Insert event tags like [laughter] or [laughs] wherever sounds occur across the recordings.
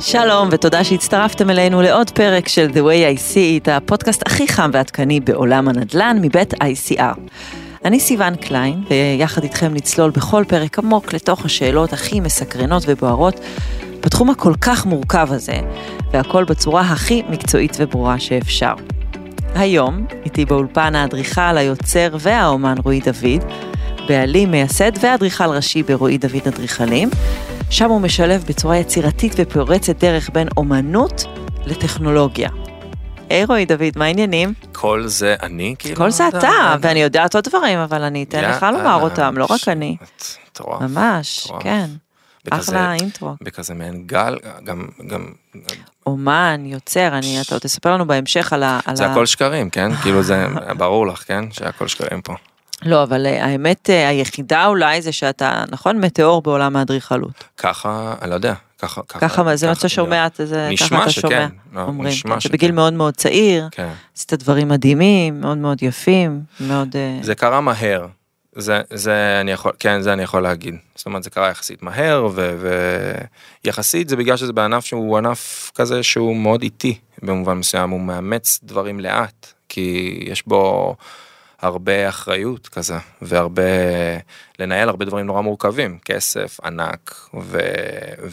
שלום ותודה שהצטרפתם אלינו לעוד פרק של The way I see it, הפודקאסט הכי חם ועדכני בעולם הנדל"ן מבית ICR. אני סיון קליין, ויחד איתכם נצלול בכל פרק עמוק לתוך השאלות הכי מסקרנות ובוערות בתחום הכל כך מורכב הזה, והכל בצורה הכי מקצועית וברורה שאפשר. היום איתי באולפן האדריכל, היוצר והאומן רועי דוד, בעלים, מייסד ואדריכל ראשי ברועי דוד אדריכלים, שם הוא משלב בצורה יצירתית ופורצת דרך בין אומנות לטכנולוגיה. היי רועי דוד, מה העניינים? כל זה אני כאילו? כל זה אתה, ואני יודעת עוד דברים, אבל אני אתן לך לומר אותם, לא רק אני. מטורף. ממש, כן. אחלה אינטרו. בכזה מעין גל, גם, גם... אומן, יוצר, אני, אתה עוד תספר לנו בהמשך על ה... זה הכל שקרים, כן? כאילו זה ברור לך, כן? שהכל שקרים פה. לא, אבל אה, האמת אה, היחידה אולי זה שאתה, נכון, מטאור בעולם האדריכלות. ככה, אני לא יודע, ככה, ככה, ככה זה מה שאתה שומע, זה ככה אתה שומע, לא, אומרים, נשמע שכן. שבגיל מאוד מאוד צעיר, כן. עשית דברים מדהימים, מאוד מאוד יפים, מאוד... אה, זה קרה מהר, זה, זה אני יכול, כן, זה אני יכול להגיד. זאת אומרת, זה קרה יחסית מהר, ויחסית זה בגלל שזה בענף שהוא ענף כזה שהוא מאוד איטי במובן מסוים, הוא מאמץ דברים לאט, כי יש בו... הרבה אחריות כזה והרבה לנהל הרבה דברים נורא מורכבים כסף ענק ו,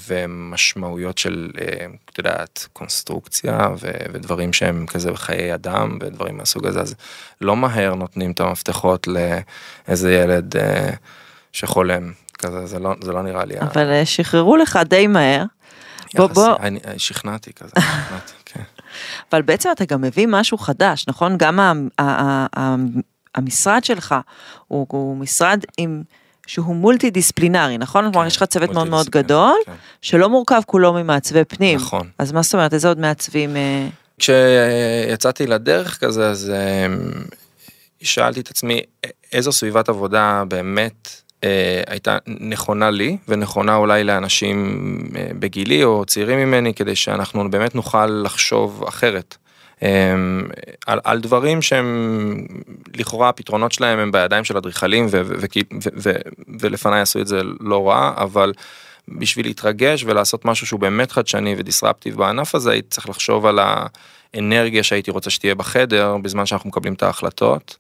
ומשמעויות של אה, את יודעת קונסטרוקציה ו, ודברים שהם כזה בחיי אדם ודברים מהסוג הזה אז לא מהר נותנים את המפתחות לאיזה ילד אה, שחולם כזה זה לא זה לא נראה לי. אבל ה... שחררו לך די מהר. בוא בוא. אני, שכנעתי כזה. שכנעתי, כן. [laughs] אבל בעצם אתה גם מביא משהו חדש נכון גם המשרד שלך הוא, הוא משרד עם, שהוא מולטי דיספלינרי, נכון? כלומר, כן, יש לך צוות מאוד מאוד גדול, כן. שלא מורכב כולו ממעצבי פנים. נכון. אז מה זאת אומרת, איזה עוד מעצבים? אה? כשיצאתי לדרך כזה, אז אה, שאלתי את עצמי, איזו סביבת עבודה באמת אה, הייתה נכונה לי ונכונה אולי לאנשים בגילי או צעירים ממני כדי שאנחנו באמת נוכל לחשוב אחרת. אמ, על, על דברים שהם לכאורה הפתרונות שלהם הם בידיים של אדריכלים ולפניי עשו את זה לא רע אבל בשביל להתרגש ולעשות משהו שהוא באמת חדשני ודיסרפטיב בענף הזה הייתי צריך לחשוב על האנרגיה שהייתי רוצה שתהיה בחדר בזמן שאנחנו מקבלים את ההחלטות.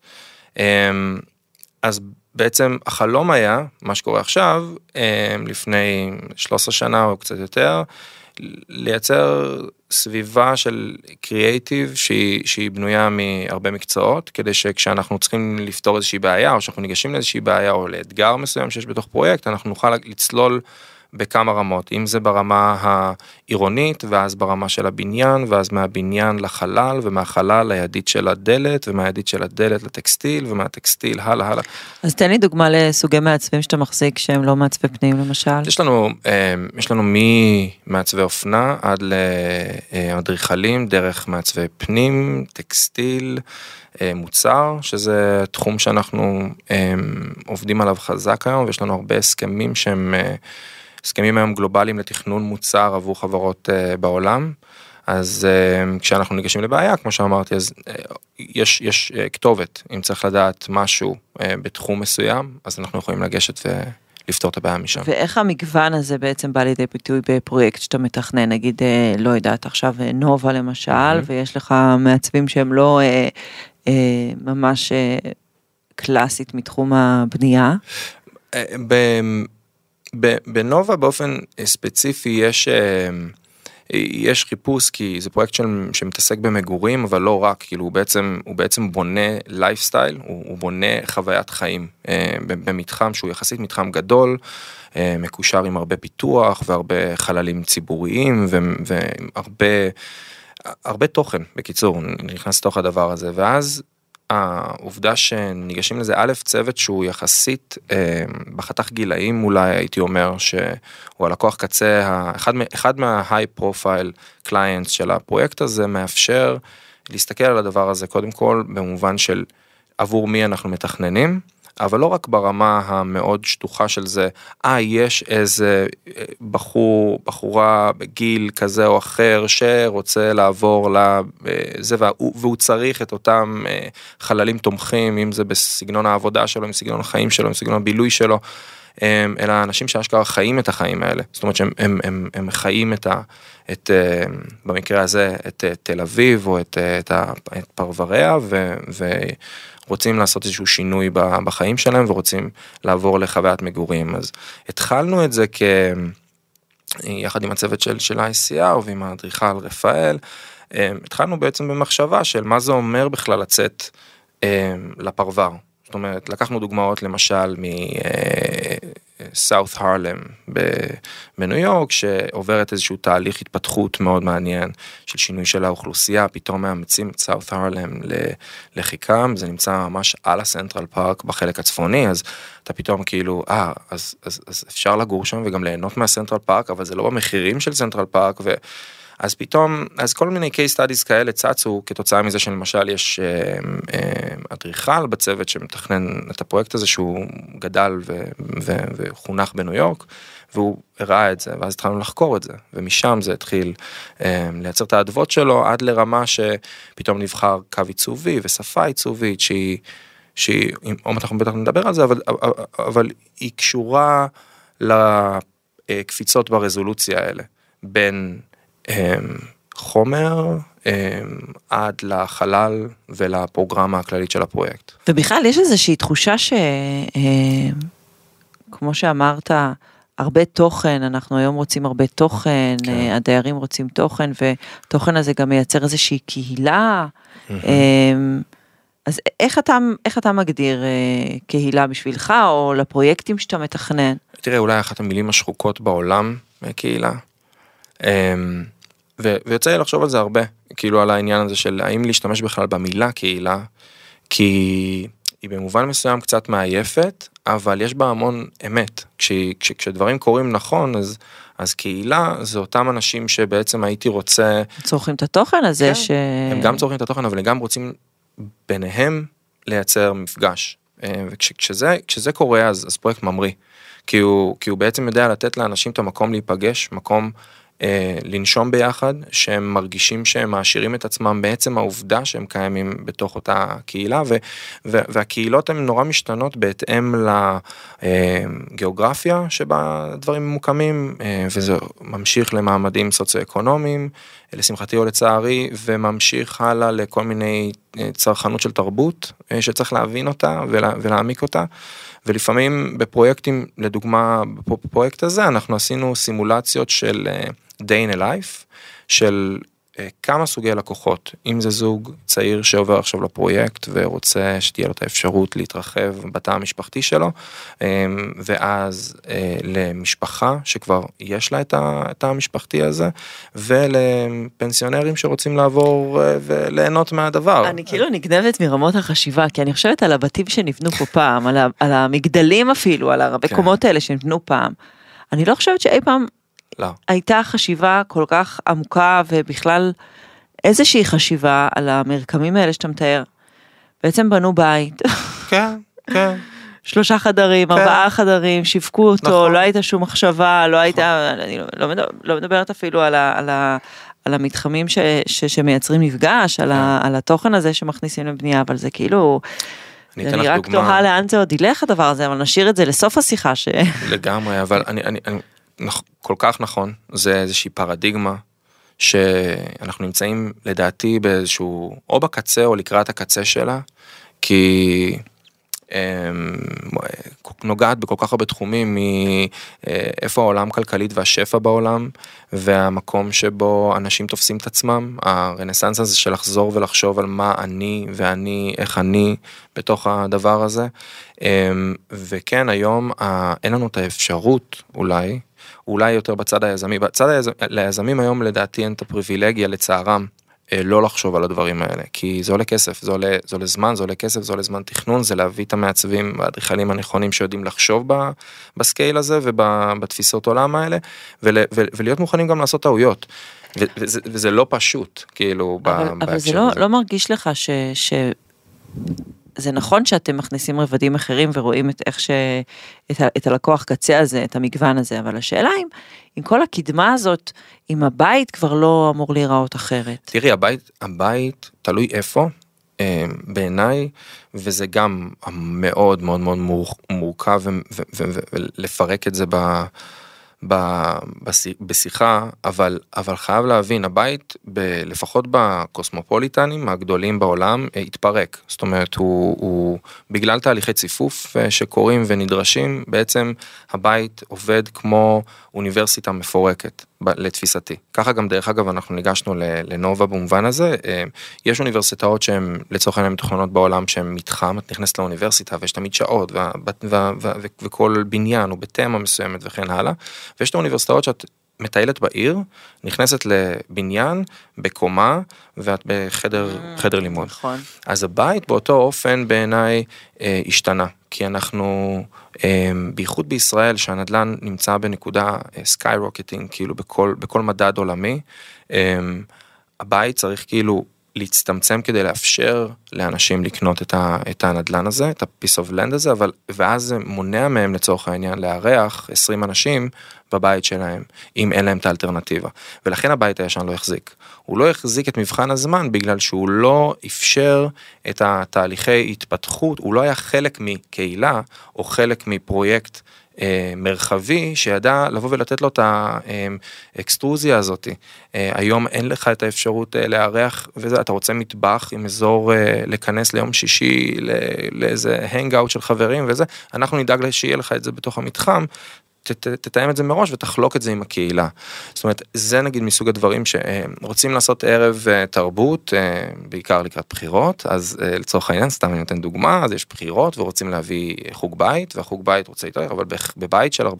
אמ, אז בעצם החלום היה מה שקורה עכשיו אמ, לפני 13 שנה או קצת יותר. לייצר סביבה של קריאייטיב שהיא, שהיא בנויה מהרבה מקצועות כדי שכשאנחנו צריכים לפתור איזושהי בעיה או שאנחנו ניגשים לאיזושהי בעיה או לאתגר מסוים שיש בתוך פרויקט אנחנו נוכל לצלול בכמה רמות, אם זה ברמה העירונית, ואז ברמה של הבניין, ואז מהבניין לחלל, ומהחלל לידית של הדלת, ומהידית של הדלת לטקסטיל, ומהטקסטיל הלאה הלאה. אז תן לי דוגמה לסוגי מעצבים שאתה מחזיק שהם לא מעצבי פנים למשל. יש לנו, אה, יש לנו ממעצבי אופנה עד לאדריכלים, דרך מעצבי פנים, טקסטיל. אה, מוצר שזה תחום שאנחנו אה, עובדים עליו חזק היום ויש לנו הרבה הסכמים שהם הסכמים היום גלובליים לתכנון מוצר עבור חברות uh, בעולם. אז uh, כשאנחנו ניגשים לבעיה כמו שאמרתי אז uh, יש יש כתובת אם צריך לדעת משהו בתחום מסוים אז אנחנו יכולים לגשת ולפתור את הבעיה משם. ואיך המגוון הזה בעצם בא לידי ביטוי בפרויקט שאתה מתכנן נגיד לא יודעת עכשיו נובה למשל mm-hmm. ויש לך מעצבים שהם לא uh, uh, ממש uh, קלאסית מתחום הבנייה. בנובה באופן ספציפי יש אה, יש חיפוש כי זה פרויקט של, שמתעסק במגורים אבל לא רק כאילו הוא בעצם הוא בעצם בונה לייפסטייל הוא, הוא בונה חוויית חיים אה, במתחם שהוא יחסית מתחם גדול אה, מקושר עם הרבה פיתוח והרבה חללים ציבוריים והרבה הרבה תוכן בקיצור נכנס לתוך הדבר הזה. ואז העובדה שניגשים לזה א' צוות שהוא יחסית אה, בחתך גילאים אולי הייתי אומר שהוא הלקוח קצה אחד, אחד מה-high profile clients של הפרויקט הזה מאפשר להסתכל על הדבר הזה קודם כל במובן של עבור מי אנחנו מתכננים אבל לא רק ברמה המאוד שטוחה של זה, אה, יש איזה אה, בחור, בחורה בגיל כזה או אחר שרוצה לעבור לזה, והוא, והוא צריך את אותם אה, חללים תומכים, אם זה בסגנון העבודה שלו, עם סגנון החיים שלו, עם סגנון הבילוי שלו. אלא אנשים שאשכרה חיים את החיים האלה. זאת אומרת שהם הם, הם, הם חיים את ה... את, במקרה הזה, את תל אביב או את, את, את פרבריה, ו, ורוצים לעשות איזשהו שינוי בחיים שלהם ורוצים לעבור לחוויית מגורים. אז התחלנו את זה כ... יחד עם הצוות של, של ICR ועם האדריכל רפאל, התחלנו בעצם במחשבה של מה זה אומר בכלל לצאת לפרבר. זאת אומרת, לקחנו דוגמאות למשל מסאות' הרלם בניו יורק, שעוברת איזשהו תהליך התפתחות מאוד מעניין של שינוי של האוכלוסייה, פתאום מאמצים את סאות' הרלם לחיקם, זה נמצא ממש על הסנטרל פארק בחלק הצפוני, אז אתה פתאום כאילו, אה, אז, אז, אז אפשר לגור שם וגם ליהנות מהסנטרל פארק, אבל זה לא במחירים של סנטרל פארק, ו... אז פתאום, אז כל מיני case studies כאלה צצו כתוצאה מזה שלמשל יש אה, אה, אדריכל בצוות שמתכנן את הפרויקט הזה שהוא גדל ו, ו, וחונך בניו יורק והוא הראה את זה ואז התחלנו לחקור את זה ומשם זה התחיל אה, לייצר את האדוות שלו עד לרמה שפתאום נבחר קו עיצובי ושפה עיצובית שהיא, שהיא, מעט אנחנו בטח נדבר על זה אבל, אבל היא קשורה לקפיצות ברזולוציה האלה בין חומר אמ, עד לחלל ולפרוגרמה הכללית של הפרויקט. ובכלל יש איזושהי תחושה שכמו אמ, שאמרת, הרבה תוכן, אנחנו היום רוצים הרבה תוכן, כן. אה, הדיירים רוצים תוכן, ותוכן הזה גם מייצר איזושהי קהילה. אז איך אתה, איך אתה מגדיר אה, קהילה בשבילך, או לפרויקטים שאתה מתכנן? תראה, אולי אחת המילים השחוקות בעולם, קהילה. אמ, ו- ויוצא לי לחשוב על זה הרבה, כאילו על העניין הזה של האם להשתמש בכלל במילה קהילה, כי היא במובן מסוים קצת מעייפת, אבל יש בה המון אמת. כש, כש, כשדברים קורים נכון, אז, אז קהילה זה אותם אנשים שבעצם הייתי רוצה... צורכים את התוכן הזה כן, ש... הם גם צורכים את התוכן, אבל הם גם רוצים ביניהם לייצר מפגש. אה, וכשזה וכש, קורה אז, אז פרויקט ממריא. כי הוא, כי הוא בעצם יודע לתת לאנשים את המקום להיפגש, מקום אה, לנשום ביחד, שהם מרגישים שהם מעשירים את עצמם בעצם העובדה שהם קיימים בתוך אותה קהילה, ו, ו, והקהילות הן נורא משתנות בהתאם לגיאוגרפיה שבה דברים ממוקמים, אה, וזה ממשיך למעמדים סוציו-אקונומיים, לשמחתי או לצערי, וממשיך הלאה לכל מיני אה, צרכנות של תרבות שצריך להבין אותה ולה, ולהעמיק אותה. ולפעמים בפרויקטים, לדוגמה בפרויקט הזה, אנחנו עשינו סימולציות של day in a life של אה, כמה סוגי לקוחות, אם זה זוג צעיר שעובר עכשיו לפרויקט ורוצה שתהיה לו את האפשרות להתרחב בתא המשפחתי שלו, אמ, ואז אה, למשפחה שכבר יש לה את התא המשפחתי הזה, ולפנסיונרים שרוצים לעבור אה, וליהנות מהדבר. אני כאילו נגנבת מרמות החשיבה, כי אני חושבת על הבתים שנבנו פה פעם, על המגדלים אפילו, על הרבי כן. קומות האלה שנבנו פעם. אני לא חושבת שאי פעם לא. הייתה חשיבה כל כך עמוקה ובכלל איזושהי חשיבה על המרקמים האלה שאתה מתאר. בעצם בנו בית. כן, כן. [laughs] שלושה חדרים, כן. ארבעה חדרים, שיווקו אותו, נכון. לא הייתה שום מחשבה, לא הייתה, נכון. אני לא, לא, מדבר, לא מדברת אפילו על, ה, על, ה, על המתחמים ש, ש, שמייצרים מפגש, על, ה, כן. על התוכן הזה שמכניסים לבנייה, אבל זה כאילו... אני, אני רק תוהה לאן זה עוד ילך הדבר הזה, אבל נשאיר את זה לסוף השיחה. ש... לגמרי, אבל אני, אני, אני, כל כך נכון, זה איזושהי פרדיגמה שאנחנו נמצאים לדעתי באיזשהו, או בקצה או לקראת הקצה שלה, כי אמ, נוגעת בכל כך הרבה תחומים מאיפה העולם כלכלית והשפע בעולם והמקום שבו אנשים תופסים את עצמם הרנסאנס הזה של לחזור ולחשוב על מה אני ואני איך אני בתוך הדבר הזה. אמ, וכן היום אין לנו את האפשרות אולי אולי יותר בצד היזמי, בצד היזמ... ליזמים היום לדעתי אין את הפריבילגיה לצערם אה, לא לחשוב על הדברים האלה, כי זה עולה כסף, זה עולה, זה עולה זמן, זה עולה כסף, זה עולה זמן תכנון, זה להביא את המעצבים והאדריכלים הנכונים שיודעים לחשוב ב, בסקייל הזה ובתפיסות עולם האלה, ול, ו, ולהיות מוכנים גם לעשות טעויות. וזה, וזה לא פשוט, כאילו, אבל, אבל זה לא, לא מרגיש לך ש... ש... זה נכון שאתם מכניסים רבדים אחרים ורואים את איך ש... את, ה... את הלקוח קצה הזה, את המגוון הזה, אבל השאלה אם עם כל הקדמה הזאת, אם הבית כבר לא אמור להיראות אחרת. תראי, הבית, הבית תלוי איפה, אה, בעיניי, וזה גם מאוד מאוד מאוד מורכב ולפרק את זה ב... בשיחה, אבל, אבל חייב להבין, הבית, ב, לפחות בקוסמופוליטנים הגדולים בעולם, אה, התפרק. זאת אומרת, הוא, הוא בגלל תהליכי ציפוף אה, שקורים ונדרשים, בעצם הבית עובד כמו אוניברסיטה מפורקת. לתפיסתי. ככה גם דרך אגב אנחנו ניגשנו לנובה במובן הזה, אה, יש אוניברסיטאות שהן לצורך העניין מתוכננות בעולם שהן מתחם, את נכנסת לאוניברסיטה ויש תמיד שעות וכל בניין הוא בתמה מסוימת וכן הלאה, ויש את האוניברסיטאות שאת מטיילת בעיר, נכנסת לבניין, בקומה, ואת בחדר mm, חדר לימוד. נכון. אז הבית באותו אופן בעיניי אה, השתנה, כי אנחנו, אה, בייחוד בישראל, שהנדלן נמצא בנקודה סקיי אה, כאילו בכל, בכל מדד עולמי, אה, הבית צריך כאילו להצטמצם כדי לאפשר לאנשים לקנות את, ה, את הנדלן הזה, את ה-piece of land הזה, אבל, ואז זה מונע מהם לצורך העניין לארח 20 אנשים בבית שלהם, אם אין להם את האלטרנטיבה. ולכן הבית הישן לא החזיק. הוא לא החזיק את מבחן הזמן בגלל שהוא לא אפשר את התהליכי התפתחות, הוא לא היה חלק מקהילה או חלק מפרויקט מרחבי שידע לבוא ולתת לו את האקסטרוזיה הזאת. אה, היום אין לך את האפשרות אה, לארח וזה, אתה רוצה מטבח עם אזור לכנס ליום שישי לאיזה הנג של חברים וזה, אנחנו נדאג שיהיה לך את זה בתוך המתחם, תתאם את זה מראש ותחלוק את זה עם הקהילה. זאת אומרת, זה נגיד מסוג הדברים שרוצים לעשות ערב אה, תרבות, אה, בעיקר לקראת בחירות, אז אה, לצורך העניין, סתם אני נותן דוגמה, אז יש בחירות ורוצים להביא חוג בית, והחוג בית רוצה להתארח, אבל בבית של 45-50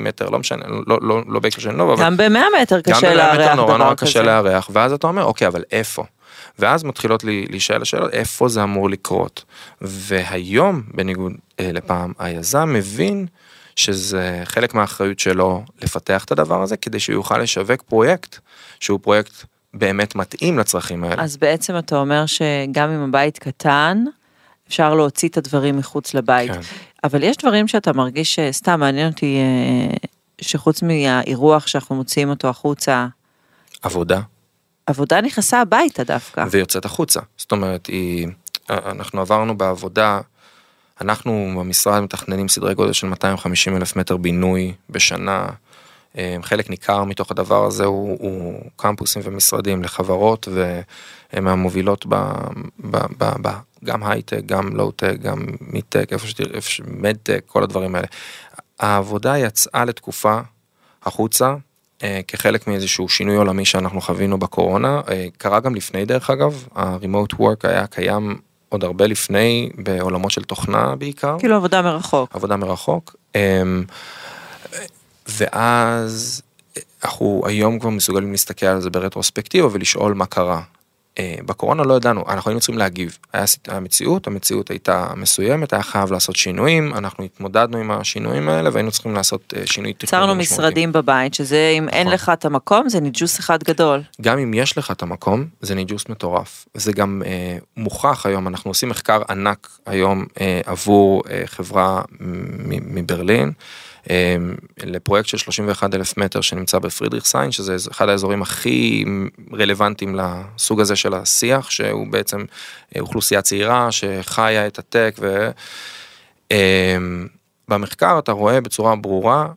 מטר, לא משנה, לא, לא, לא בהקשר של נובה, גם ב-100 מטר קשה לארח דבר כזה. גם ב-100 מטר נורא נורא קשה לארח, ואז אתה אומר, אוקיי, אבל איפה? ואז מתחילות להישאל השאלות איפה זה אמור לקרות. והיום, בניגוד לפעם, היזם מבין שזה חלק מהאחריות שלו לפתח את הדבר הזה כדי שהוא יוכל לשווק פרויקט שהוא פרויקט באמת מתאים לצרכים האלה. אז בעצם אתה אומר שגם אם הבית קטן, אפשר להוציא את הדברים מחוץ לבית. כן. אבל יש דברים שאתה מרגיש שסתם מעניין אותי אה, שחוץ מהאירוח שאנחנו מוציאים אותו החוצה. עבודה. עבודה נכנסה הביתה דווקא. ויוצאת החוצה. זאת אומרת, היא, אנחנו עברנו בעבודה אנחנו במשרד מתכננים סדרי גודל של 250 אלף מטר בינוי בשנה. אה, חלק ניכר מתוך הדבר הזה הוא, הוא קמפוסים ומשרדים לחברות והן מהמובילות ב, ב, ב, ב, גם הייטק, גם לואו-טק, גם מידטק, איפה שתראה, מדטק, כל הדברים האלה. העבודה יצאה לתקופה החוצה אה, כחלק מאיזשהו שינוי עולמי שאנחנו חווינו בקורונה, אה, קרה גם לפני דרך אגב, ה-remote work היה קיים עוד הרבה לפני בעולמות של תוכנה בעיקר. כאילו עבודה מרחוק. עבודה מרחוק. אמ, ואז אנחנו היום כבר מסוגלים להסתכל על זה ברטרוספקטיבה ולשאול מה קרה. אה, בקורונה לא ידענו, אנחנו היינו צריכים להגיב. היה מציאות, המציאות הייתה מסוימת, היה חייב לעשות שינויים, אנחנו התמודדנו עם השינויים האלה והיינו צריכים לעשות אה, שינוי משמעותי. יצרנו משרדים בבית, שזה אם נכון. אין לך את המקום, זה ניג'וס אחד גדול. גם אם יש לך את המקום, זה ניג'וס מטורף. זה גם אה, מוכח היום, אנחנו עושים מחקר ענק היום אה, עבור אה, חברה מברלין. לפרויקט של 31 אלף מטר שנמצא בפרידריכסיין, שזה אחד האזורים הכי רלוונטיים לסוג הזה של השיח, שהוא בעצם אה, אוכלוסייה צעירה שחיה את הטק, ובמחקר אמ, אתה רואה בצורה ברורה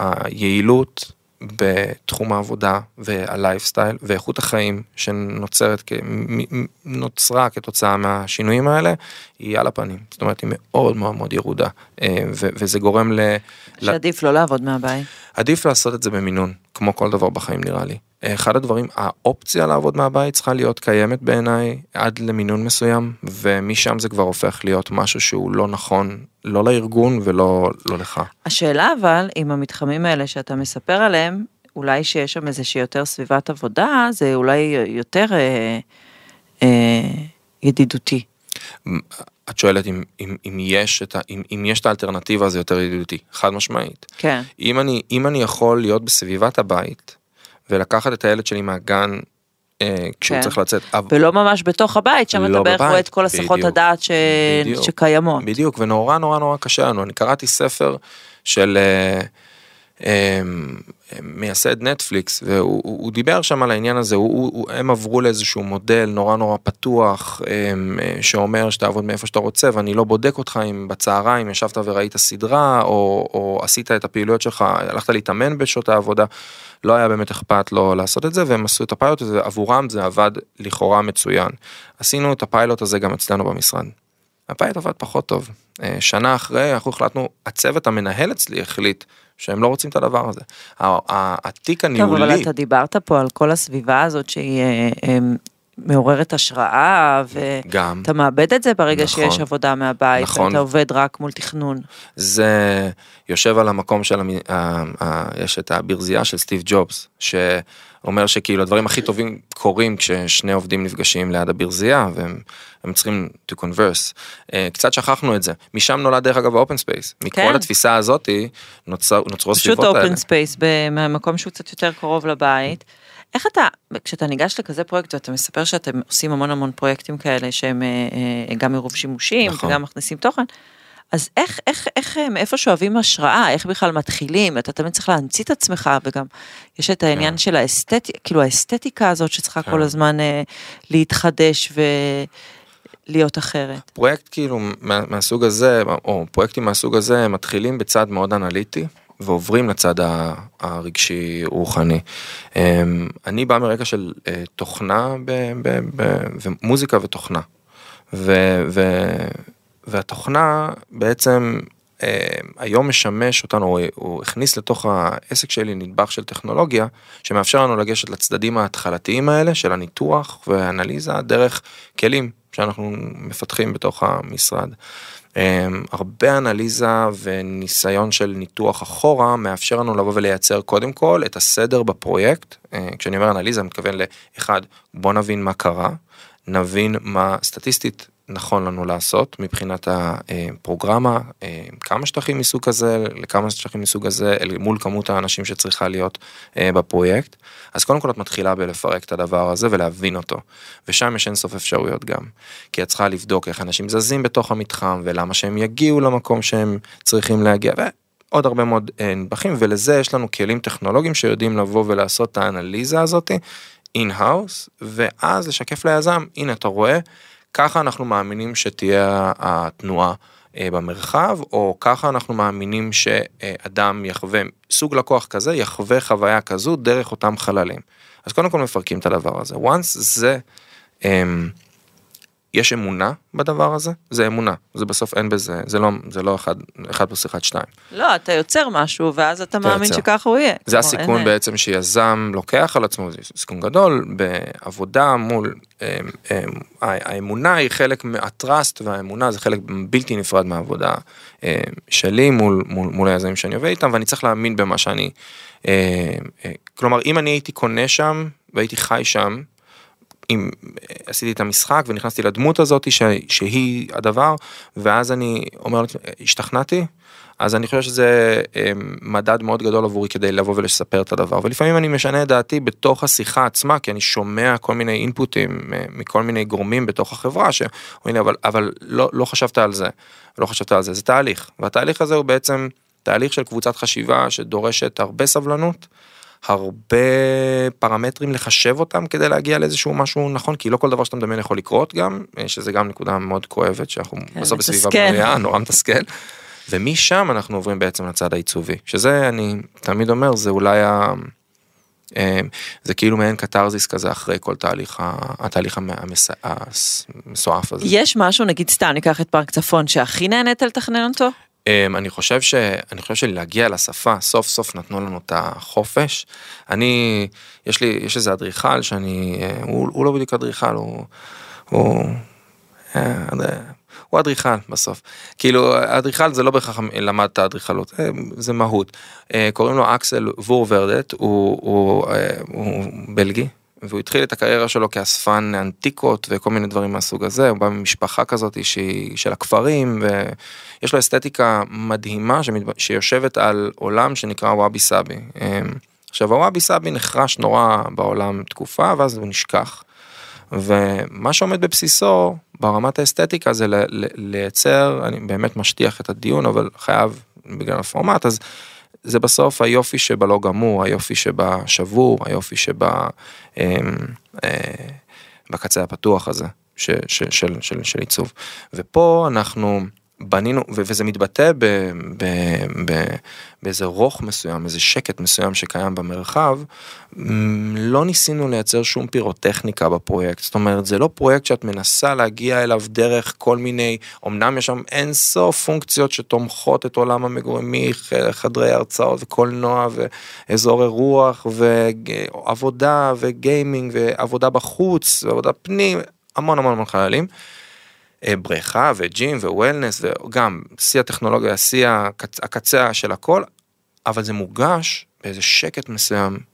שהיעילות בתחום העבודה והלייפסטייל ואיכות החיים שנוצרת, נוצרה כתוצאה מהשינויים האלה, היא על הפנים. זאת אומרת, היא מאוד מאוד מאוד ירודה, אה, וזה גורם ל... שעדיף לא לעבוד מהבית. עדיף לעשות את זה במינון, כמו כל דבר בחיים נראה לי. אחד הדברים, האופציה לעבוד מהבית צריכה להיות קיימת בעיניי עד למינון מסוים, ומשם זה כבר הופך להיות משהו שהוא לא נכון, לא לארגון ולא לא לך. השאלה אבל, אם המתחמים האלה שאתה מספר עליהם, אולי שיש שם איזושהי יותר סביבת עבודה, זה אולי יותר אה, אה, ידידותי. את שואלת אם, אם, אם, יש את ה, אם, אם יש את האלטרנטיבה זה יותר ידידותי, חד משמעית. כן. אם אני, אם אני יכול להיות בסביבת הבית, ולקחת את הילד שלי מהגן אה, כשהוא כן. צריך לצאת. ולא ממש בתוך הבית, שם לא אתה בערך רואה את כל הסחות הדעת ש... שקיימות. בדיוק, ונורא נורא נורא קשה לנו. אני קראתי ספר של... אה, מייסד נטפליקס והוא הוא דיבר שם על העניין הזה הוא, הוא, הם עברו לאיזשהו מודל נורא נורא פתוח שאומר שתעבוד מאיפה שאתה רוצה ואני לא בודק אותך אם בצהריים ישבת וראית סדרה או, או עשית את הפעילויות שלך הלכת להתאמן בשעות העבודה. לא היה באמת אכפת לו לעשות את זה והם עשו את הפיילוט הזה עבורם זה עבד לכאורה מצוין. עשינו את הפיילוט הזה גם אצלנו במשרד. הפיילוט עבד פחות טוב. שנה אחרי אנחנו החלטנו הצוות המנהל אצלי החליט שהם לא רוצים את הדבר הזה. התיק הניהולי... טוב, אבל אתה דיברת פה על כל הסביבה הזאת שהיא אה, אה, מעוררת השראה, ואתה מאבד את זה ברגע נכון, שיש עבודה מהבית, נכון, ואתה עובד רק מול תכנון. זה יושב על המקום של, יש את הברזייה של סטיב ג'ובס, שאומר שכאילו הדברים הכי טובים קורים כששני עובדים נפגשים ליד הברזייה, והם צריכים to converse. אה, קצת שכחנו את זה, משם נולד דרך אגב ה open space, מכל כן. התפיסה הזאתי נוצר, נוצרו הסביבות האלה. פשוט open space במקום שהוא קצת יותר קרוב לבית. איך אתה, כשאתה ניגש לכזה פרויקט ואתה מספר שאתם עושים המון המון פרויקטים כאלה שהם אה, אה, גם מרוב שימושים נכון. וגם מכניסים תוכן, אז איך, איך, איך, מאיפה שואבים השראה, איך בכלל מתחילים, אתה תמיד צריך להמציא את עצמך וגם יש את העניין כן. של האסתטיקה, כאילו האסתטיקה הזאת שצריכה כן. כל הזמן אה, להתחדש ולהיות אחרת. פרויקט כאילו מה, מהסוג הזה, או פרויקטים מהסוג הזה, מתחילים בצד מאוד אנליטי. ועוברים לצד הרגשי רוחני. אמ, אני בא מרקע של אה, תוכנה ומוזיקה ותוכנה. ו, ו, והתוכנה בעצם אה, היום משמש אותנו, הוא, הוא הכניס לתוך העסק שלי נדבך של טכנולוגיה שמאפשר לנו לגשת לצדדים ההתחלתיים האלה של הניתוח והאנליזה דרך כלים שאנחנו מפתחים בתוך המשרד. אמ, הרבה אנליזה וניסיון של ניתוח אחורה מאפשר לנו לבוא ולייצר קודם כל את הסדר בפרויקט. אה, כשאני אומר אנליזה אני מתכוון לאחד, בוא נבין מה קרה, נבין מה סטטיסטית נכון לנו לעשות מבחינת הפרוגרמה, אה, כמה שטחים מסוג כזה, לכמה שטחים מסוג הזה, אל מול כמות האנשים שצריכה להיות אה, בפרויקט. אז קודם כל את מתחילה בלפרק את הדבר הזה ולהבין אותו, ושם יש אינסוף אפשרויות גם. כי את צריכה לבדוק איך אנשים זזים בתוך המתחם ולמה שהם יגיעו למקום שהם צריכים להגיע. עוד הרבה מאוד אה, נדבכים ולזה יש לנו כלים טכנולוגיים שיודעים לבוא ולעשות את האנליזה הזאתי in-house ואז לשקף ליזם הנה אתה רואה ככה אנחנו מאמינים שתהיה התנועה אה, במרחב, או ככה אנחנו מאמינים שאדם יחווה, סוג לקוח כזה יחווה חוויה כזו דרך אותם חללים. אז קודם כל מפרקים את הדבר הזה. once זה אמ, יש אמונה בדבר הזה, זה אמונה, זה בסוף אין בזה, זה לא, זה לא אחד, אחד פלוס אחד שתיים. לא, אתה יוצר משהו ואז אתה מאמין יוצר. שככה הוא יהיה. זה הסיכון אין... בעצם שיזם לוקח על עצמו, זה סיכון גדול, בעבודה מול, אמ, אמ, האמונה היא חלק מהטראסט והאמונה זה חלק בלתי נפרד מהעבודה אמ, שלי מול, מול, מול היזמים שאני עובד איתם ואני צריך להאמין במה שאני, אה, כלומר אם אני הייתי קונה שם והייתי חי שם, אם עשיתי את המשחק ונכנסתי לדמות הזאת ש, שהיא הדבר ואז אני אומר השתכנעתי אז אני חושב שזה אמ, מדד מאוד גדול עבורי כדי לבוא ולספר את הדבר ולפעמים אני משנה את דעתי בתוך השיחה עצמה כי אני שומע כל מיני אינפוטים מכל מיני גורמים בתוך החברה שאומרים לי אבל אבל לא לא חשבת על זה לא חשבת על זה זה תהליך והתהליך הזה הוא בעצם תהליך של קבוצת חשיבה שדורשת הרבה סבלנות. הרבה פרמטרים לחשב אותם כדי להגיע לאיזשהו משהו נכון כי לא כל דבר שאתה מדמיין יכול לקרות גם שזה גם נקודה מאוד כואבת שאנחנו כן, בסוף בסביבה בריאה נורא מתסכל. ומשם אנחנו עוברים בעצם לצד העיצובי שזה אני תמיד אומר זה אולי ה... אמ, זה כאילו מעין קתרזיס כזה אחרי כל תהליך התהליך המסועף הזה. יש משהו נגיד סתם ניקח את פארק צפון שהכי נהנית לתכנן אותו? Um, אני חושב שאני חושב שלהגיע לשפה סוף סוף נתנו לנו את החופש. אני יש לי יש איזה אדריכל שאני uh, הוא, הוא לא בדיוק אדריכל הוא. הוא uh, הוא אדריכל בסוף. כאילו אדריכל זה לא בהכרח למד את האדריכלות, זה מהות. קוראים לו אקסל וורברדט, הוא, הוא, הוא בלגי, והוא התחיל את הקריירה שלו כאספן אנטיקות וכל מיני דברים מהסוג הזה, הוא בא ממשפחה כזאת שהיא של הכפרים ויש לו אסתטיקה מדהימה שמתב... שיושבת על עולם שנקרא וואבי סאבי. אמ, עכשיו הוואבי סאבי נחרש נורא בעולם תקופה ואז הוא נשכח. ומה שעומד בבסיסו ברמת האסתטיקה זה לייצר, אני באמת משטיח את הדיון אבל חייב בגלל הפורמט, אז זה בסוף היופי שבלא גמור, היופי שבשבור, היופי שבה... אה, אה, בקצה הפתוח הזה של, של, של, של, של עיצוב. ופה אנחנו בנינו, וזה מתבטא ב, ב, ב, באיזה רוך מסוים, איזה שקט מסוים שקיים במרחב, לא ניסינו לייצר שום פירוטכניקה בפרויקט, זאת אומרת זה לא פרויקט שאת מנסה להגיע אליו דרך כל מיני, אמנם יש שם אין סוף פונקציות שתומכות את עולם המגורים מחדרי הרצאות וקולנוע ואזור אירוח ועבודה וגיימינג ועבודה בחוץ ועבודה פנים, המון המון המון חיילים. אה, בריכה וג'ים ווולנס וגם שיא הטכנולוגיה, שיא הקצה של הכל, אבל זה מורגש באיזה שקט מסוים.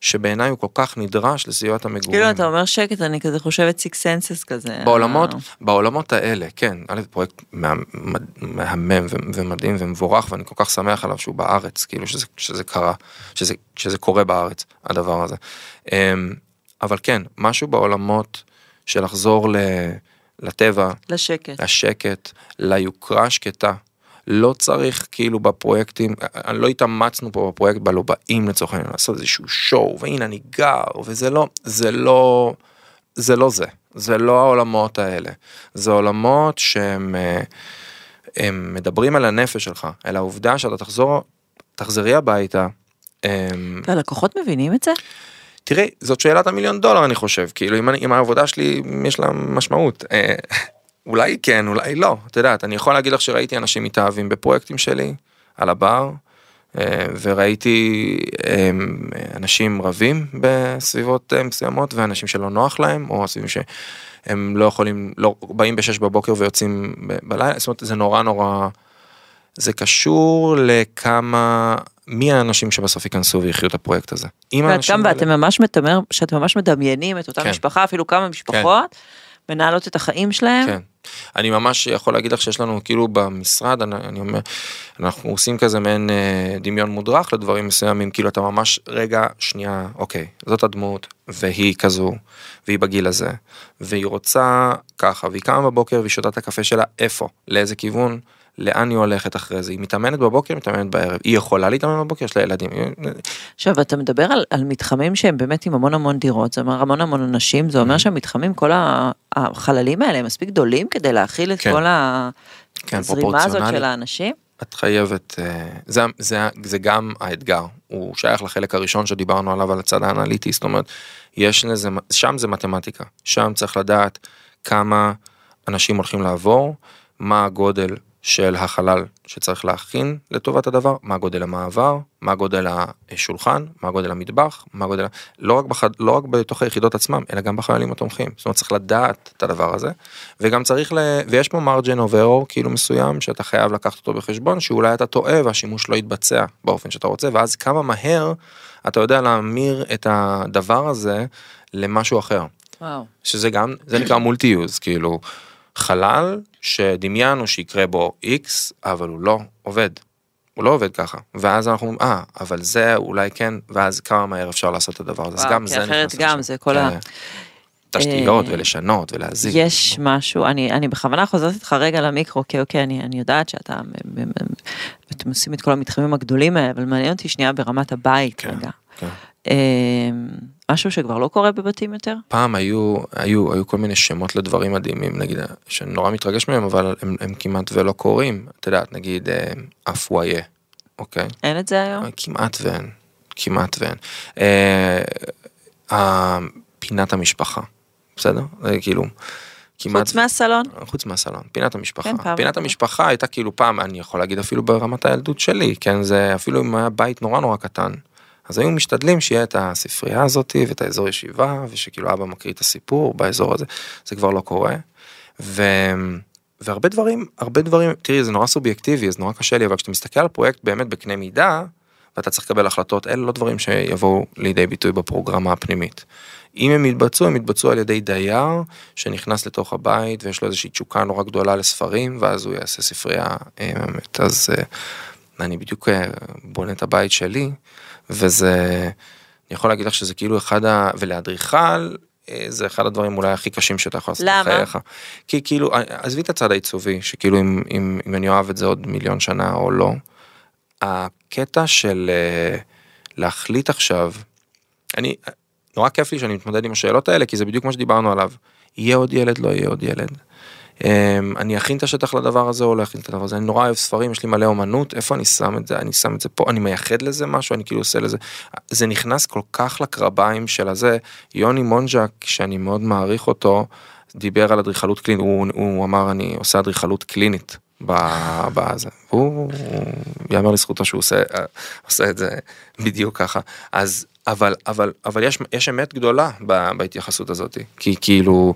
שבעיניי הוא כל כך נדרש לסביבת המגורים. כאילו אתה אומר שקט אני כזה חושבת Six Senses כזה. בעולמות, בעולמות האלה, כן, א' פרויקט מהמם ומדהים ומבורך ואני כל כך שמח עליו שהוא בארץ, כאילו שזה, שזה קרה, שזה, שזה קורה בארץ, הדבר הזה. אמ, אבל כן, משהו בעולמות של לחזור ל... לטבע, לשקט, לשקט, ליוקרה השקטה. לא צריך כאילו בפרויקטים, לא התאמצנו פה בפרויקט בלובאים לצורך העניין לעשות איזשהו show והנה אני גר וזה לא, זה לא, זה לא זה, זה לא העולמות האלה, זה עולמות שהם אה, הם מדברים על הנפש שלך, על העובדה שאתה תחזור, תחזרי הביתה. והלקוחות מבינים את זה? תראי, זאת שאלת המיליון דולר אני חושב, כאילו אם, אני, אם העבודה שלי יש לה משמעות. אה, אולי כן, אולי לא, את יודעת, אני יכול להגיד לך שראיתי אנשים מתאהבים בפרויקטים שלי, על הבר, אה, וראיתי אה, אנשים רבים בסביבות מסוימות, ואנשים שלא נוח להם, או סביבים שהם לא יכולים, לא, באים בשש בבוקר ויוצאים בלילה, זאת אומרת זה נורא נורא, זה קשור לכמה מי האנשים שבסוף ייכנסו ויחיו את הפרויקט הזה. האלה... ואתם ממש מתאמר, שאתם ממש מדמיינים את אותה כן. משפחה, אפילו כמה משפחות, כן. מנהלות את החיים שלהם. כן. אני ממש יכול להגיד לך שיש לנו כאילו במשרד, אני, אני אומר, אנחנו עושים כזה מעין אה, דמיון מודרך לדברים מסוימים, כאילו אתה ממש, רגע, שנייה, אוקיי, זאת הדמות, והיא כזו, והיא בגיל הזה, והיא רוצה ככה, והיא קמה בבוקר והיא שותה את הקפה שלה, איפה, לאיזה כיוון. לאן היא הולכת אחרי זה, היא מתאמנת בבוקר, מתאמנת בערב, היא יכולה להתאמן בבוקר, יש לה ילדים. עכשיו אתה מדבר על, על מתחמים שהם באמת עם המון המון דירות, זה אומר המון המון אנשים, זה אומר שהמתחמים, כל החללים האלה הם מספיק גדולים כדי להכיל את כן. כל כן, הזרימה הזאת של האנשים? את חייבת, אה, זה, זה, זה גם האתגר, הוא שייך לחלק הראשון שדיברנו עליו על הצד האנליטי, זאת אומרת, יש לזה, שם זה מתמטיקה, שם צריך לדעת כמה אנשים הולכים לעבור, מה הגודל של החלל שצריך להכין לטובת הדבר, מה גודל המעבר, מה גודל השולחן, מה גודל המטבח, מה גודל, לא רק, בחד, לא רק בתוך היחידות עצמם, אלא גם בחיילים התומכים. זאת אומרת צריך לדעת את הדבר הזה, וגם צריך, ל... ויש פה margin of error כאילו מסוים שאתה חייב לקחת אותו בחשבון, שאולי אתה טועה והשימוש לא יתבצע באופן שאתה רוצה, ואז כמה מהר אתה יודע להמיר את הדבר הזה למשהו אחר. וואו. שזה גם, זה נקרא multi-use, כאילו. חלל שדמיינו שיקרה בו X, אבל הוא לא עובד. הוא לא עובד ככה. ואז אנחנו אומרים, אה, אבל זה אולי כן, ואז כמה מהר אפשר לעשות את הדבר הזה. אז גם זה נכנס. כי אחרת גם זה כל ה... תשתיות אה, ולשנות ולהזיז. יש משהו, אני, אני בכוונה חוזרת איתך רגע למיקרו, כי אוקיי, אני, אני יודעת שאתה, אתם עושים את כל המתחמים הגדולים האלה, אבל מעניין אותי שנייה ברמת הבית כן, רגע. כן. אמ, משהו שכבר לא קורה בבתים יותר? פעם היו, היו, היו כל מיני שמות לדברים מדהימים, נגיד, שנורא מתרגש מהם, אבל הם, הם כמעט ולא קורים. את יודעת, נגיד, אפוויה, אוקיי? אין את זה היום? כמעט ואין, כמעט ואין. אה, פינת המשפחה, בסדר? זה כאילו... כמעט... חוץ מהסלון? חוץ מהסלון, פינת המשפחה. כן, פינת המשפחה הייתה כאילו פעם, אני יכול להגיד אפילו ברמת הילדות שלי, כן, זה אפילו אם היה בית נורא נורא קטן. אז היו משתדלים שיהיה את הספרייה הזאתי ואת האזור ישיבה ושכאילו אבא מקריא את הסיפור באזור הזה זה כבר לא קורה. ו... והרבה דברים הרבה דברים תראי זה נורא סובייקטיבי אז נורא קשה לי אבל כשאתה מסתכל על פרויקט באמת בקנה מידה ואתה צריך לקבל החלטות אלה לא דברים שיבואו לידי ביטוי בפרוגרמה הפנימית. אם הם יתבצעו הם יתבצעו על ידי דייר שנכנס לתוך הבית ויש לו איזושהי תשוקה נורא גדולה לספרים ואז הוא יעשה ספרייה באמת אז אה, אני בדיוק אה, בונה את הבית שלי וזה, אני יכול להגיד לך שזה כאילו אחד ה... ולאדריכל, אה, זה אחד הדברים אולי הכי קשים שאתה יכול לעשות בחייך. כי כאילו, אה, עזבי את הצד העיצובי, שכאילו אם, אם, אם אני אוהב את זה עוד מיליון שנה או לא, הקטע של אה, להחליט עכשיו, אני, נורא כיף לי שאני מתמודד עם השאלות האלה, כי זה בדיוק מה שדיברנו עליו. יהיה עוד ילד, לא יהיה עוד ילד. אמ, אני אכין את השטח לדבר הזה או לא אכין את הדבר הזה, אני נורא אוהב ספרים, יש לי מלא אומנות, איפה אני שם את זה, אני שם את זה פה, אני מייחד לזה משהו, אני כאילו עושה לזה, זה נכנס כל כך לקרביים של הזה, יוני מונג'ק, שאני מאוד מעריך אותו, דיבר על אדריכלות קלינית, הוא, הוא אמר אני עושה אדריכלות קלינית. בזה, הוא יאמר לזכותו שהוא עושה, עושה את זה בדיוק ככה, אז אבל אבל אבל יש יש אמת גדולה בהתייחסות הזאת כי כאילו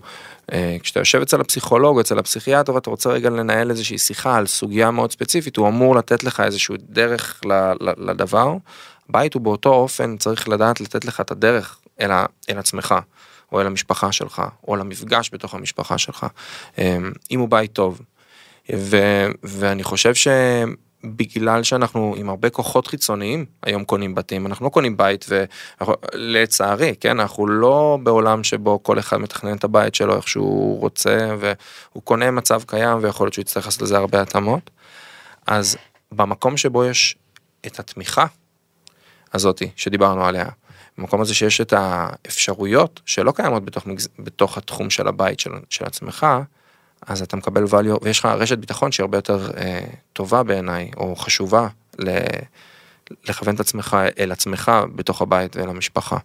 אה, כשאתה יושב אצל הפסיכולוג אצל הפסיכיאטר ואתה רוצה רגע לנהל איזושהי שיחה על סוגיה מאוד ספציפית הוא אמור לתת לך איזשהו דרך לדבר. בית הוא באותו אופן צריך לדעת לתת לך את הדרך אל, ה, אל עצמך או אל המשפחה שלך או למפגש בתוך המשפחה שלך אה, אם הוא בית טוב. ו, ואני חושב ש... בגלל שאנחנו עם הרבה כוחות חיצוניים היום קונים בתים אנחנו לא קונים בית ולצערי כן אנחנו לא בעולם שבו כל אחד מתכנן את הבית שלו איך שהוא רוצה והוא קונה מצב קיים ויכול להיות שהוא יצטרך לעשות לזה הרבה התאמות. אז במקום שבו יש את התמיכה הזאתי שדיברנו עליה במקום הזה שיש את האפשרויות שלא קיימות בתוך, בתוך התחום של הבית של, של עצמך אז אתה מקבל value ויש לך רשת ביטחון שהיא הרבה יותר אה, טובה בעיניי או חשובה ל, לכוון את עצמך אל עצמך בתוך הבית ואל המשפחה.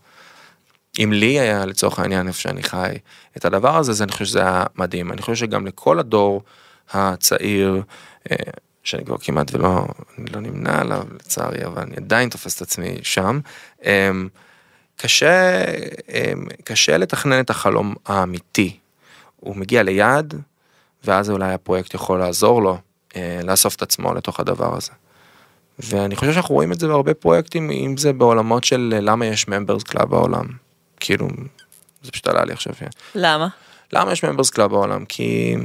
אם לי היה לצורך העניין איפה שאני חי את הדבר הזה אז אני חושב שזה היה מדהים אני חושב שגם לכל הדור הצעיר אה, שאני כבר כמעט ולא לא נמנה עליו לצערי אבל אני עדיין תופס את עצמי שם. אה, קשה אה, קשה לתכנן את החלום האמיתי. הוא מגיע ליעד ואז אולי הפרויקט יכול לעזור לו אה, לאסוף את עצמו לתוך הדבר הזה. ואני חושב שאנחנו רואים את זה בהרבה פרויקטים, אם זה בעולמות של אה, למה יש members club בעולם. כאילו, זה פשוט עלה לי עכשיו. כן. למה? למה יש members club בעולם? כי,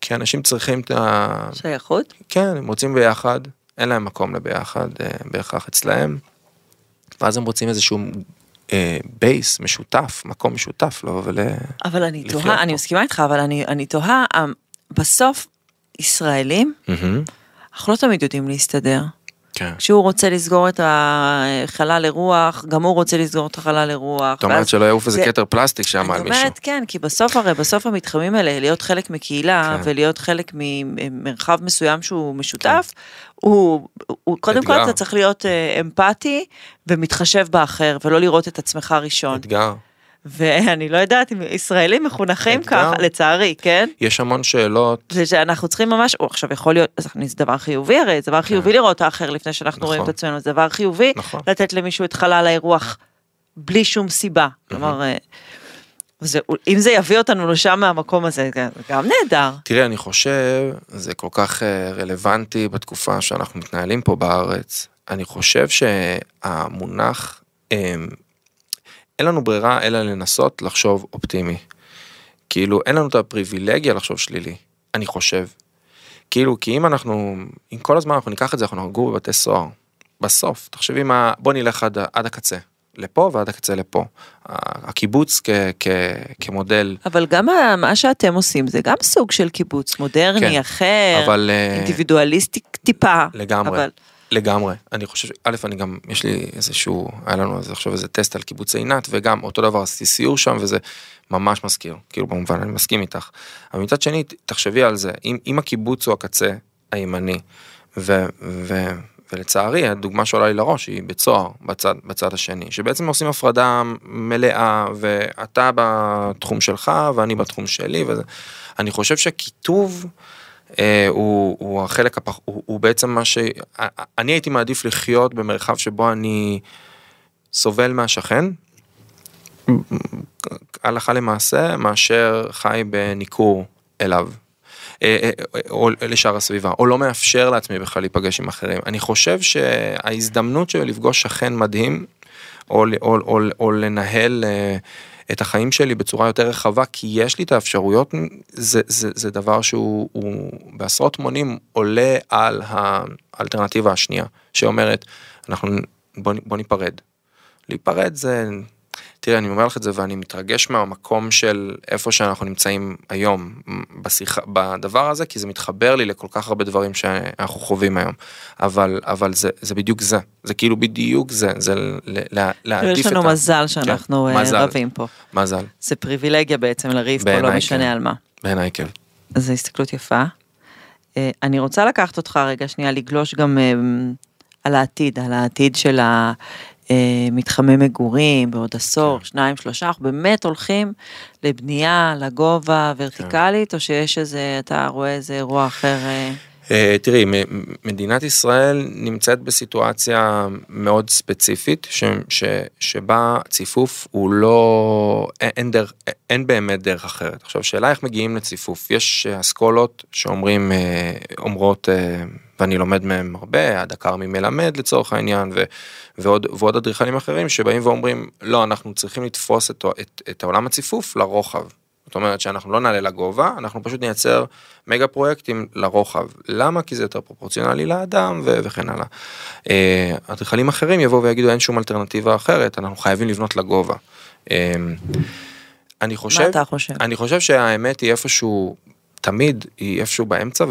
כי אנשים צריכים את ה... שייכות? כן, הם רוצים ביחד, אין להם מקום לביחד אה, בהכרח אצלהם. ואז הם רוצים איזשהו base משותף, מקום משותף לא ול... אבל אני תוהה, אני מסכימה איתך, אבל אני, אני תוהה, אמ, בסוף ישראלים, אנחנו לא תמיד יודעים להסתדר. כן. כשהוא רוצה לסגור את החלל אירוח, גם הוא רוצה לסגור את החלל אירוח. זאת אומרת שלא יעוף איזה כתר פלסטיק שם על מישהו. אני אומרת כן, כי בסוף הרי, בסוף המתחמים האלה, להיות חלק מקהילה כן. ולהיות חלק ממרחב מסוים שהוא משותף, כן. הוא, הוא קודם כל אתה צריך להיות אה, אמפתי ומתחשב באחר ולא לראות את עצמך ראשון. אתגר. ואני לא יודעת אם ישראלים מחונכים ככה, לצערי, כן? יש המון שאלות. זה שאנחנו צריכים ממש, או עכשיו יכול להיות, זה דבר חיובי הרי, זה דבר חיובי כן. לראות האחר לפני שאנחנו רואים את נכון. עצמנו, זה דבר חיובי נכון. לתת למישהו את חלל האירוח בלי שום סיבה. כלומר, אה, זה, אם זה יביא אותנו לשם מהמקום הזה, זה גם נהדר. תראי, אני חושב, זה כל כך אה, רלוונטי בתקופה שאנחנו מתנהלים פה בארץ. אני חושב שהמונח אמ, אין לנו ברירה אלא לנסות לחשוב אופטימי. כאילו אין לנו את הפריבילגיה לחשוב שלילי, אני חושב. כאילו כי אם אנחנו, אם כל הזמן אנחנו ניקח את זה אנחנו נגור בבתי סוהר. בסוף תחשבי מה, בוא נלך עד, עד הקצה. לפה ועד הקצה לפה. הקיבוץ כ, כ, כמודל. אבל גם מה שאתם עושים זה גם סוג של קיבוץ מודרני כן, אחר, אבל, אה, אינדיבידואליסטי טיפה. לגמרי. אבל... לגמרי אני חושב א' אני גם יש לי איזשהו היה לנו אז עכשיו איזה טסט על קיבוץ עינת וגם אותו דבר עשיתי סיור שם וזה ממש מזכיר כאילו במובן אני מסכים איתך. אבל מצד שני תחשבי על זה אם, אם הקיבוץ הוא הקצה הימני ו, ו, ולצערי הדוגמה שעולה לי לראש היא בית סוהר בצד בצד השני שבעצם עושים הפרדה מלאה ואתה בתחום שלך ואני בתחום שלי וזה אני חושב שקיטוב. אה, הוא, הוא החלק הפח... הוא, הוא בעצם מה ש... אני הייתי מעדיף לחיות במרחב שבו אני סובל מהשכן, הלכה למעשה, מאשר חי בניכור אליו. אה, אה, או לשאר הסביבה, או לא מאפשר לעצמי בכלל להיפגש עם אחרים. אני חושב שההזדמנות של לפגוש שכן מדהים, או, או, או, או לנהל את החיים שלי בצורה יותר רחבה, כי יש לי את האפשרויות, זה, זה, זה דבר שהוא בעשרות מונים עולה על האלטרנטיבה השנייה, שאומרת, אנחנו, בוא, בוא ניפרד. להיפרד זה, תראה, אני אומר לך את זה ואני מתרגש מהמקום של איפה שאנחנו נמצאים היום בשיחה, בדבר הזה, כי זה מתחבר לי לכל כך הרבה דברים שאנחנו חווים היום. אבל, אבל זה, זה בדיוק זה, זה כאילו בדיוק זה, זה להעדיף את ה... יש לנו מזל שאנחנו כן, מזל, רבים פה. מזל. זה פריבילגיה בעצם לריב פה, לא משנה כן. על מה. בעיניי כן. זו הסתכלות יפה. אה, אני רוצה לקחת אותך רגע שנייה לגלוש גם אה, על העתיד, על העתיד של המתחמי מגורים בעוד עשור, כן. שניים, שלושה, אנחנו באמת הולכים לבנייה, לגובה, ורטיקלית, כן. או שיש איזה, אתה רואה איזה אירוע אחר? אה? אה, תראי, מדינת ישראל נמצאת בסיטואציה מאוד ספציפית, ש, ש, שבה ציפוף הוא לא, אין, דרך, אין באמת דרך אחרת. עכשיו, שאלה איך מגיעים לציפוף. יש אסכולות שאומרים, אה, אומרות, אה, ואני לומד מהם הרבה, הדקר ממלמד לצורך העניין, ו, ועוד, ועוד אדריכלים אחרים שבאים ואומרים, לא, אנחנו צריכים לתפוס את, את, את העולם הציפוף לרוחב. זאת אומרת שאנחנו לא נעלה לגובה, אנחנו פשוט נייצר מגה פרויקטים לרוחב. למה? כי זה יותר פרופורציונלי לאדם ו- וכן הלאה. אה, אדריכלים אחרים יבואו ויגידו אין שום אלטרנטיבה אחרת, אנחנו חייבים לבנות לגובה. אה, אני חושב, מה אתה חושב? אני חושב שהאמת היא איפשהו תמיד היא איפשהו באמצע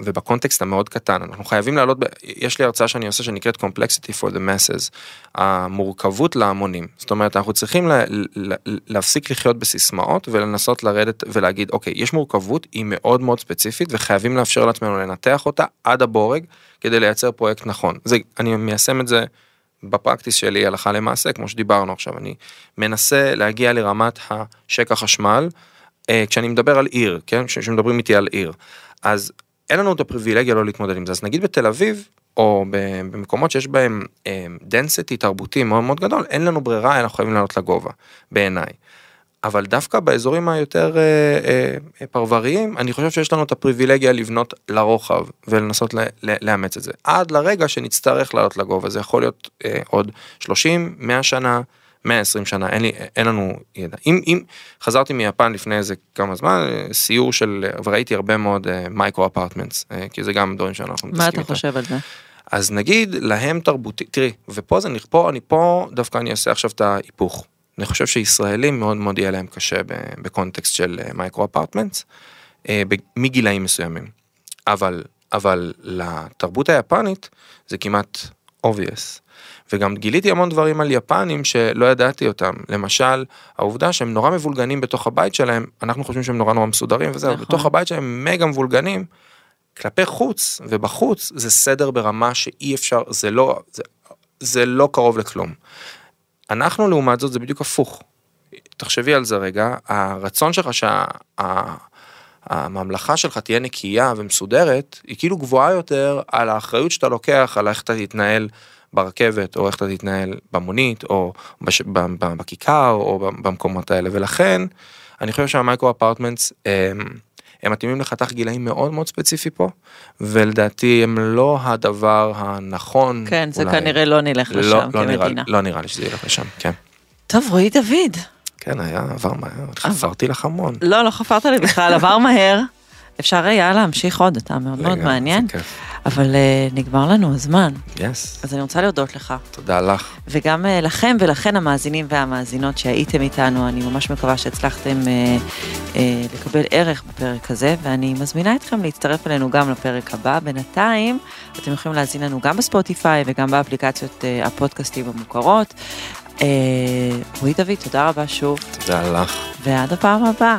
ובקונטקסט המאוד קטן. אנחנו חייבים לעלות יש לי הרצאה שאני עושה שנקראת complexity for the masses המורכבות להמונים. זאת אומרת אנחנו צריכים לה, לה, להפסיק לחיות בסיסמאות ולנסות לרדת ולהגיד אוקיי יש מורכבות היא מאוד מאוד ספציפית וחייבים לאפשר לעצמנו לנתח אותה עד הבורג כדי לייצר פרויקט נכון. זה אני מיישם את זה. בפרקטיס שלי הלכה למעשה כמו שדיברנו עכשיו. אני מנסה להגיע לרמת השקע חשמל כשאני מדבר על עיר, כן, כשמדברים איתי על עיר, אז אין לנו את הפריבילגיה לא להתמודד עם זה, אז נגיד בתל אביב, או במקומות שיש בהם density אה, תרבותי מאוד מאוד גדול, אין לנו ברירה, אנחנו חייבים לעלות לגובה, בעיניי. אבל דווקא באזורים היותר אה, אה, פרבריים, אני חושב שיש לנו את הפריבילגיה לבנות לרוחב ולנסות ל, ל, לאמץ את זה. עד לרגע שנצטרך לעלות לגובה, זה יכול להיות אה, עוד 30, 100 שנה, 120 שנה, אין, לי, אין לנו ידע. אם, אם חזרתי מיפן לפני איזה כמה זמן, סיור של, וראיתי הרבה מאוד micro אה, apartments, אה, כי זה גם דברים שאנחנו מתעסקים איתם. מה אתה חושב על זה? אז נגיד להם תרבותי, תראי, ופה זה, פה, אני פה, דווקא אני אעשה עכשיו את ההיפוך. אני חושב שישראלים מאוד מאוד יהיה להם קשה בקונטקסט של micro apartments, אה, מגילאים מסוימים. אבל, אבל לתרבות היפנית זה כמעט obvious. וגם גיליתי המון דברים על יפנים שלא ידעתי אותם. למשל, העובדה שהם נורא מבולגנים בתוך הבית שלהם, אנחנו חושבים שהם נורא נורא מסודרים וזהו, נכון. בתוך הבית שלהם מגה מבולגנים. כלפי חוץ ובחוץ זה סדר ברמה שאי אפשר, זה לא, זה, זה לא קרוב לכלום. אנחנו לעומת זאת זה בדיוק הפוך. תחשבי על זה רגע, הרצון שלך שהממלכה שלך תהיה נקייה ומסודרת, היא כאילו גבוהה יותר על האחריות שאתה לוקח על איך אתה תתנהל ברכבת או איך אתה תתנהל במונית או בש... בכיכר או במקומות האלה ולכן אני חושב שהמייקרו אפרטמנטס הם, הם מתאימים לחתך גילאים מאוד מאוד ספציפי פה ולדעתי הם לא הדבר הנכון. כן זה אולי... כנראה לא נלך לא, לשם לא, לא כמדינה. נראה, לא נראה לי שזה ילך לשם כן. טוב רועי דוד. כן היה עבר מהר חפרתי לך המון. לא לא חפרת לי בכלל עבר מהר. אפשר היה להמשיך עוד אתה מאוד מאוד מעניין. אבל uh, נגמר לנו הזמן. Yes. אז אני רוצה להודות לך. תודה לך. וגם uh, לכם ולכן המאזינים והמאזינות שהייתם איתנו, אני ממש מקווה שהצלחתם uh, uh, לקבל ערך בפרק הזה, ואני מזמינה אתכם להצטרף אלינו גם לפרק הבא. בינתיים, אתם יכולים להאזין לנו גם בספוטיפיי וגם באפליקציות uh, הפודקאסטים המוכרות. רועי דוד, תודה רבה שוב. תודה לך. ועד הפעם הבאה.